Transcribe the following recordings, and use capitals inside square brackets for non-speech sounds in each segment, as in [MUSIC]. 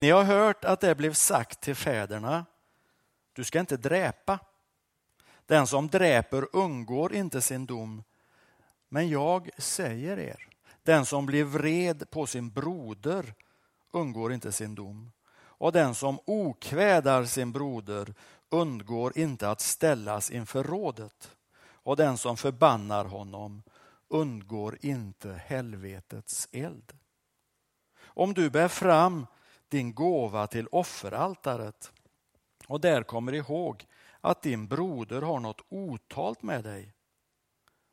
Ni har hört att det blev sagt till fäderna, du ska inte dräpa. Den som dräper undgår inte sin dom. Men jag säger er, den som blir vred på sin broder undgår inte sin dom. Och den som okvädar sin broder undgår inte att ställas inför rådet. Och den som förbannar honom undgår inte helvetets eld. Om du bär fram din gåva till offeraltaret och där kommer ihåg att din broder har något otalt med dig,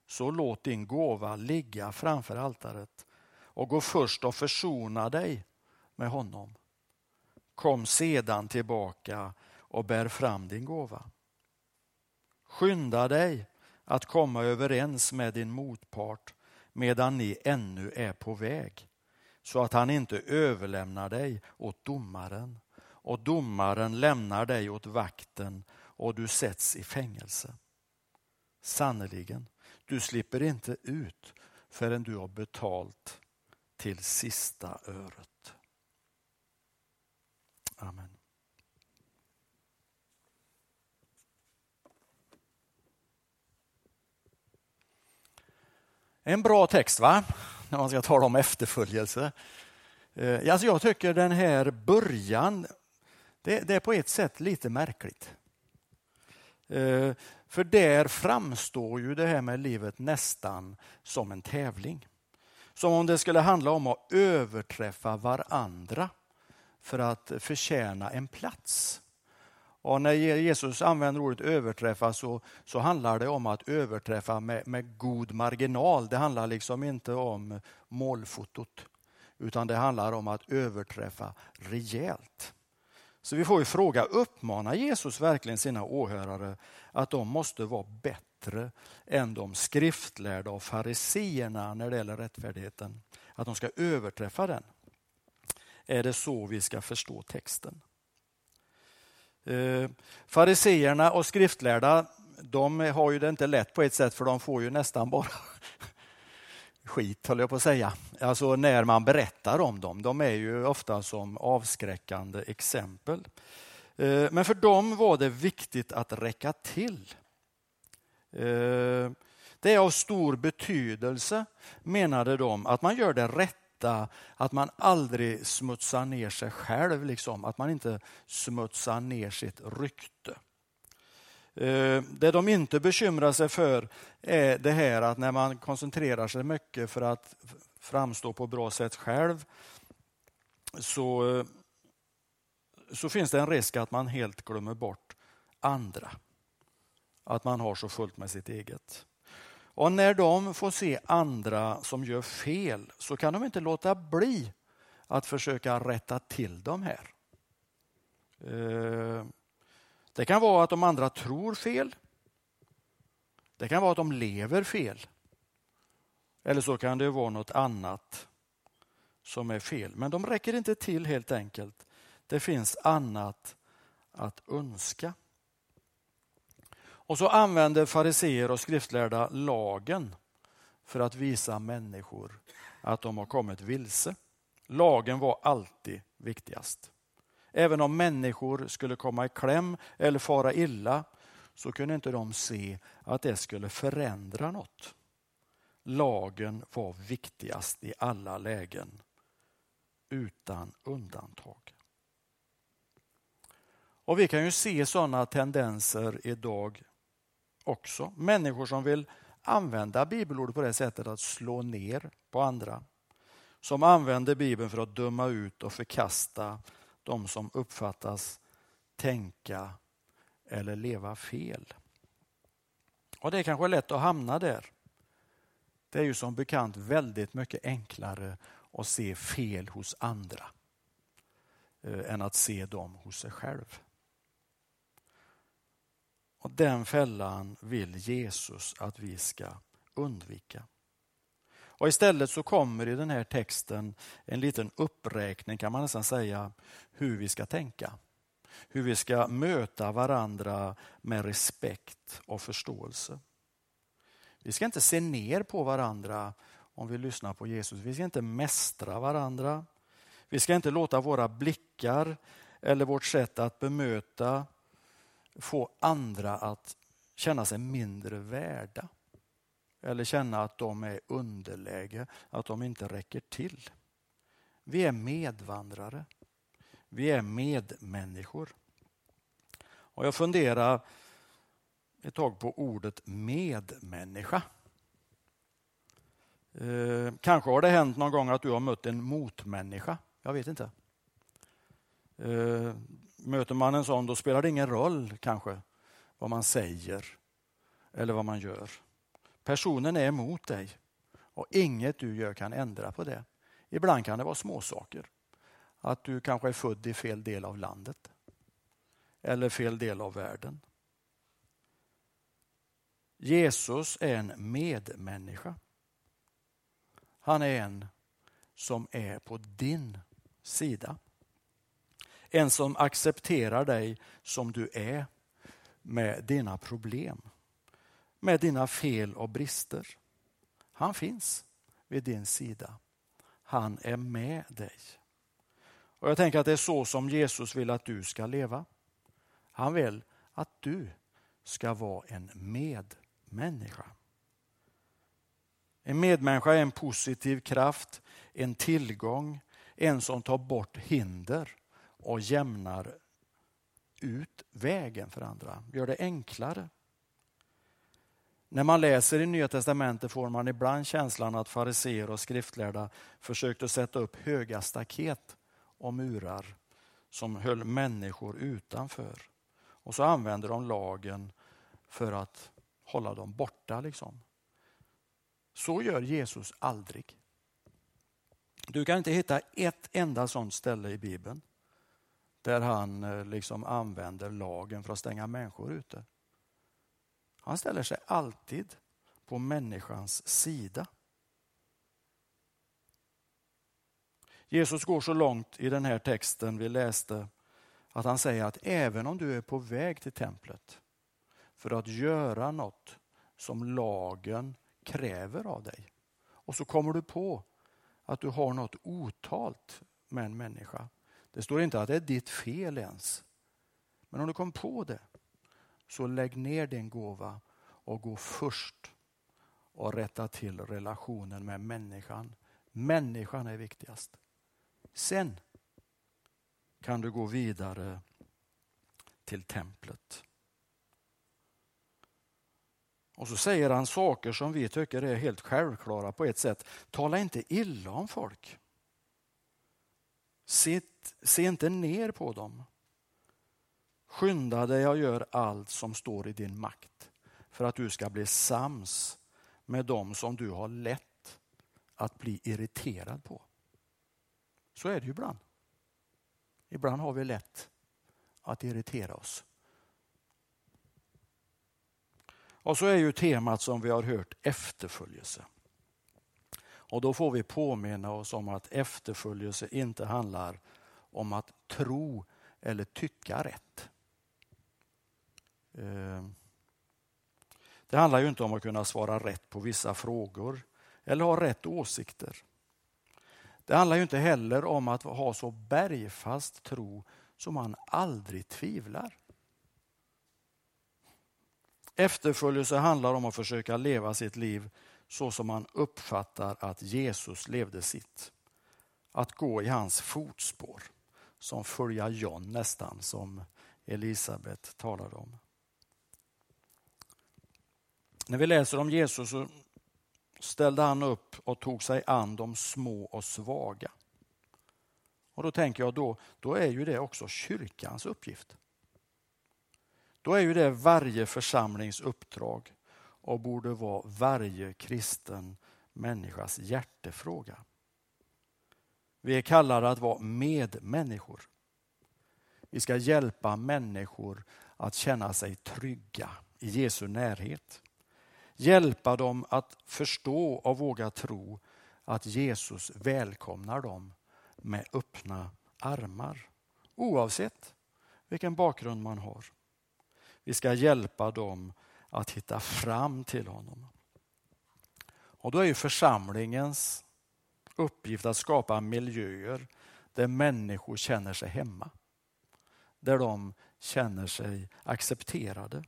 så låt din gåva ligga framför altaret och gå först och försona dig med honom. Kom sedan tillbaka och bär fram din gåva. Skynda dig att komma överens med din motpart medan ni ännu är på väg så att han inte överlämnar dig åt domaren och domaren lämnar dig åt vakten och du sätts i fängelse. Sannerligen, du slipper inte ut förrän du har betalt till sista öret. Amen. En bra text va? När man ska tala om efterföljelse. Eh, alltså jag tycker den här början, det, det är på ett sätt lite märkligt. Eh, för där framstår ju det här med livet nästan som en tävling. Som om det skulle handla om att överträffa varandra för att förtjäna en plats. Och när Jesus använder ordet överträffa så, så handlar det om att överträffa med, med god marginal. Det handlar liksom inte om målfotot utan det handlar om att överträffa rejält. Så vi får ju fråga, uppmanar Jesus verkligen sina åhörare att de måste vara bättre än de skriftlärda och fariseerna när det gäller rättfärdigheten? Att de ska överträffa den? Är det så vi ska förstå texten? Eh, fariseerna och skriftlärda de har ju det inte lätt på ett sätt för de får ju nästan bara [LAUGHS] skit, höll jag på att säga. Alltså när man berättar om dem. De är ju ofta som avskräckande exempel. Eh, men för dem var det viktigt att räcka till. Eh, det är av stor betydelse, menade de, att man gör det veta att man aldrig smutsar ner sig själv, liksom. att man inte smutsar ner sitt rykte. Eh, det de inte bekymrar sig för är det här att när man koncentrerar sig mycket för att framstå på bra sätt själv så, så finns det en risk att man helt glömmer bort andra. Att man har så fullt med sitt eget. Och när de får se andra som gör fel så kan de inte låta bli att försöka rätta till dem här. Eh, det kan vara att de andra tror fel. Det kan vara att de lever fel. Eller så kan det vara något annat som är fel. Men de räcker inte till helt enkelt. Det finns annat att önska. Och så använder fariseer och skriftlärda lagen för att visa människor att de har kommit vilse. Lagen var alltid viktigast. Även om människor skulle komma i kläm eller fara illa så kunde inte de se att det skulle förändra något. Lagen var viktigast i alla lägen, utan undantag. Och Vi kan ju se sådana tendenser idag också. Människor som vill använda bibelord på det sättet att slå ner på andra. Som använder Bibeln för att döma ut och förkasta de som uppfattas tänka eller leva fel. Och Det är kanske lätt att hamna där. Det är ju som bekant väldigt mycket enklare att se fel hos andra eh, än att se dem hos sig själv. Och Den fällan vill Jesus att vi ska undvika. Och Istället så kommer i den här texten en liten uppräkning kan man nästan säga hur vi ska tänka. Hur vi ska möta varandra med respekt och förståelse. Vi ska inte se ner på varandra om vi lyssnar på Jesus. Vi ska inte mästra varandra. Vi ska inte låta våra blickar eller vårt sätt att bemöta få andra att känna sig mindre värda. Eller känna att de är underläge, att de inte räcker till. Vi är medvandrare. Vi är medmänniskor. Och jag funderar ett tag på ordet medmänniska. Eh, kanske har det hänt någon gång att du har mött en motmänniska. Jag vet inte. Eh, möter man en sån då spelar det ingen roll kanske vad man säger eller vad man gör. Personen är emot dig och inget du gör kan ändra på det. Ibland kan det vara småsaker. Att du kanske är född i fel del av landet eller fel del av världen. Jesus är en medmänniska. Han är en som är på din sida. En som accepterar dig som du är med dina problem, med dina fel och brister. Han finns vid din sida. Han är med dig. Och Jag tänker att det är så som Jesus vill att du ska leva. Han vill att du ska vara en medmänniska. En medmänniska är en positiv kraft, en tillgång, en som tar bort hinder och jämnar ut vägen för andra, gör det enklare. När man läser i Nya Testamentet får man ibland känslan att fariseer och skriftlärda försökte sätta upp höga staket och murar som höll människor utanför. Och så använder de lagen för att hålla dem borta. Liksom. Så gör Jesus aldrig. Du kan inte hitta ett enda sånt ställe i Bibeln där han eh, liksom använder lagen för att stänga människor ute. Han ställer sig alltid på människans sida. Jesus går så långt i den här texten vi läste att han säger att även om du är på väg till templet för att göra något som lagen kräver av dig och så kommer du på att du har något otalt med en människa. Det står inte att det är ditt fel ens. Men om du kom på det så lägg ner din gåva och gå först och rätta till relationen med människan. Människan är viktigast. Sen kan du gå vidare till templet. Och så säger han saker som vi tycker är helt självklara på ett sätt. Tala inte illa om folk. Se, se inte ner på dem. Skynda dig och gör allt som står i din makt för att du ska bli sams med dem som du har lätt att bli irriterad på. Så är det ju ibland. Ibland har vi lätt att irritera oss. Och så är ju temat som vi har hört efterföljelse. Och då får vi påminna oss om att efterföljelse inte handlar om att tro eller tycka rätt. Eh, det handlar ju inte om att kunna svara rätt på vissa frågor eller ha rätt åsikter. Det handlar ju inte heller om att ha så bergfast tro som man aldrig tvivlar. Efterföljelse handlar om att försöka leva sitt liv så som man uppfattar att Jesus levde sitt. Att gå i hans fotspår, som följa John nästan, som Elisabet talade om. När vi läser om Jesus så ställde han upp och tog sig an de små och svaga. Och då tänker jag då, då är ju det också kyrkans uppgift. Då är ju det varje församlings uppdrag och borde vara varje kristen människas hjärtefråga. Vi är kallade att vara medmänniskor. Vi ska hjälpa människor att känna sig trygga i Jesu närhet. Hjälpa dem att förstå och våga tro att Jesus välkomnar dem med öppna armar. Oavsett vilken bakgrund man har. Vi ska hjälpa dem att hitta fram till honom. Och då är ju församlingens uppgift att skapa miljöer där människor känner sig hemma. Där de känner sig accepterade.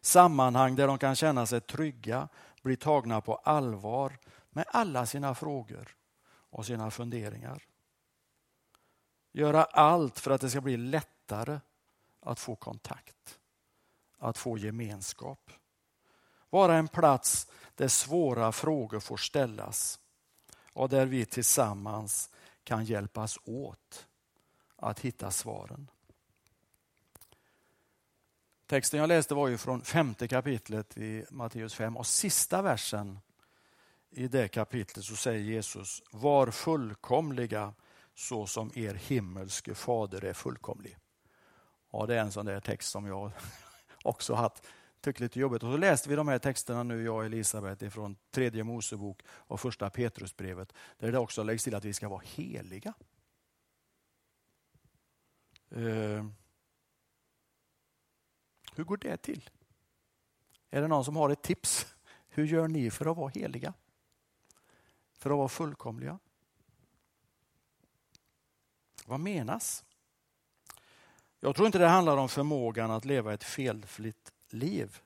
Sammanhang där de kan känna sig trygga, bli tagna på allvar med alla sina frågor och sina funderingar. Göra allt för att det ska bli lättare att få kontakt, att få gemenskap. Vara en plats där svåra frågor får ställas och där vi tillsammans kan hjälpas åt att hitta svaren. Texten jag läste var ju från femte kapitlet i Matteus 5 och sista versen i det kapitlet så säger Jesus, var fullkomliga så som er himmelske fader är fullkomlig. Ja, det är en sån där text som jag också haft tyckt lite jobbigt. Och så läste vi de här texterna nu, jag och Elisabeth, från tredje Mosebok och första Petrusbrevet, där det också läggs till att vi ska vara heliga. Uh, hur går det till? Är det någon som har ett tips? [LAUGHS] Hur gör ni för att vara heliga? För att vara fullkomliga? Vad menas? Jag tror inte det handlar om förmågan att leva ett felfritt liv.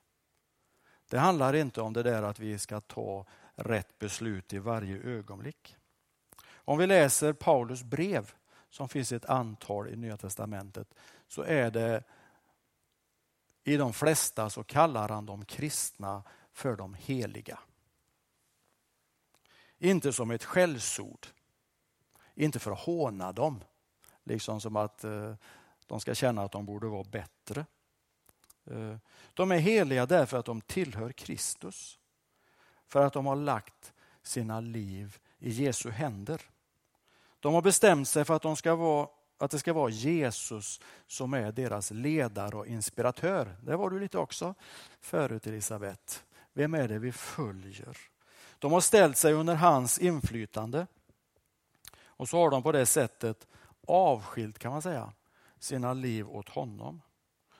Det handlar inte om det där att vi ska ta rätt beslut i varje ögonblick. Om vi läser Paulus brev, som finns ett antal i Nya Testamentet, så är det i de flesta så kallar han de kristna för de heliga. Inte som ett skällsord, inte för att håna dem, liksom som att eh, de ska känna att de borde vara bättre. Eh, de är heliga därför att de tillhör Kristus. För att de har lagt sina liv i Jesu händer. De har bestämt sig för att, de ska vara, att det ska vara Jesus som är deras ledare och inspiratör. Det var du lite också förut Elisabeth. Vem är det vi följer? De har ställt sig under hans inflytande. Och så har de på det sättet avskilt kan man säga sina liv åt honom.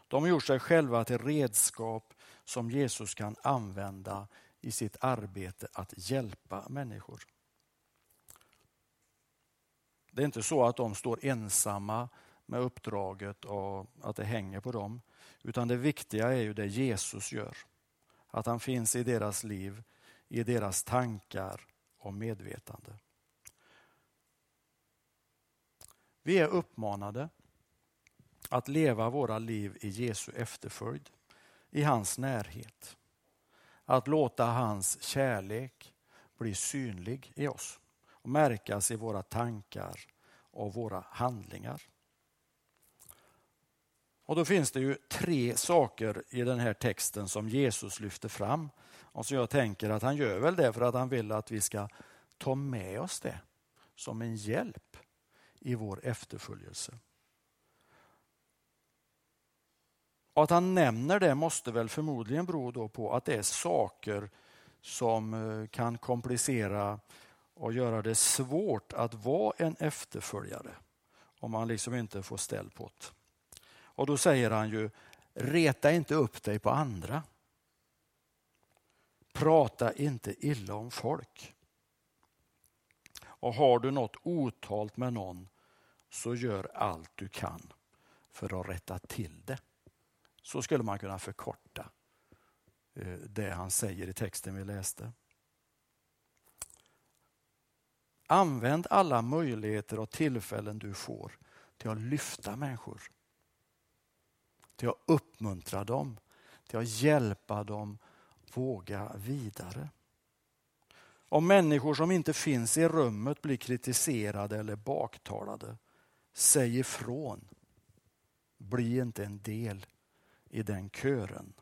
De har gjort sig själva till redskap som Jesus kan använda i sitt arbete att hjälpa människor. Det är inte så att de står ensamma med uppdraget och att det hänger på dem. Utan det viktiga är ju det Jesus gör. Att han finns i deras liv, i deras tankar och medvetande. Vi är uppmanade att leva våra liv i Jesu efterföljd, i hans närhet. Att låta hans kärlek bli synlig i oss och märkas i våra tankar och våra handlingar. Och Då finns det ju tre saker i den här texten som Jesus lyfter fram och så jag tänker att han gör väl det för att han vill att vi ska ta med oss det som en hjälp i vår efterföljelse. Och att han nämner det måste väl förmodligen bero då på att det är saker som eh, kan komplicera och göra det svårt att vara en efterföljare om man liksom inte får ställ på det. Och då säger han ju, reta inte upp dig på andra. Prata inte illa om folk. Och har du något otalt med någon så gör allt du kan för att rätta till det. Så skulle man kunna förkorta eh, det han säger i texten vi läste. Använd alla möjligheter och tillfällen du får till att lyfta människor. Till att uppmuntra dem, till att hjälpa dem våga vidare. Om människor som inte finns i rummet blir kritiserade eller baktalade, säg ifrån. Bli inte en del i den kören.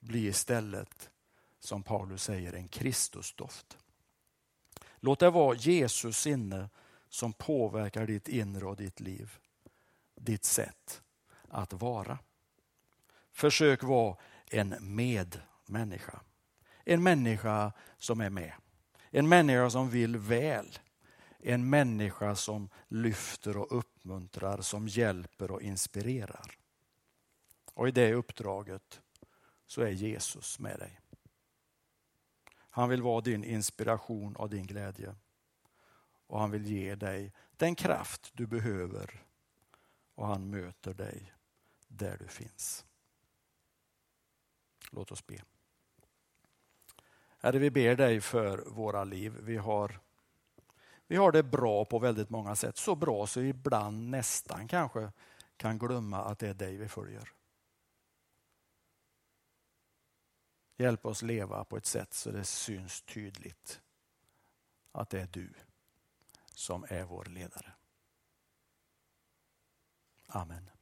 Bli istället, som Paulus säger, en Kristusdoft. Låt det vara Jesus sinne som påverkar ditt inre och ditt liv. Ditt sätt att vara. Försök vara en medmänniska. En människa som är med. En människa som vill väl. En människa som lyfter och uppmuntrar, som hjälper och inspirerar. Och i det uppdraget så är Jesus med dig. Han vill vara din inspiration och din glädje. och han vill ge dig den kraft du behöver och han möter dig där du finns. Låt oss be. Herre, vi ber dig för våra liv. Vi har, vi har det bra på väldigt många sätt. Så bra så vi ibland nästan kanske kan glömma att det är dig vi följer. Hjälp oss leva på ett sätt så det syns tydligt att det är du som är vår ledare. Amen.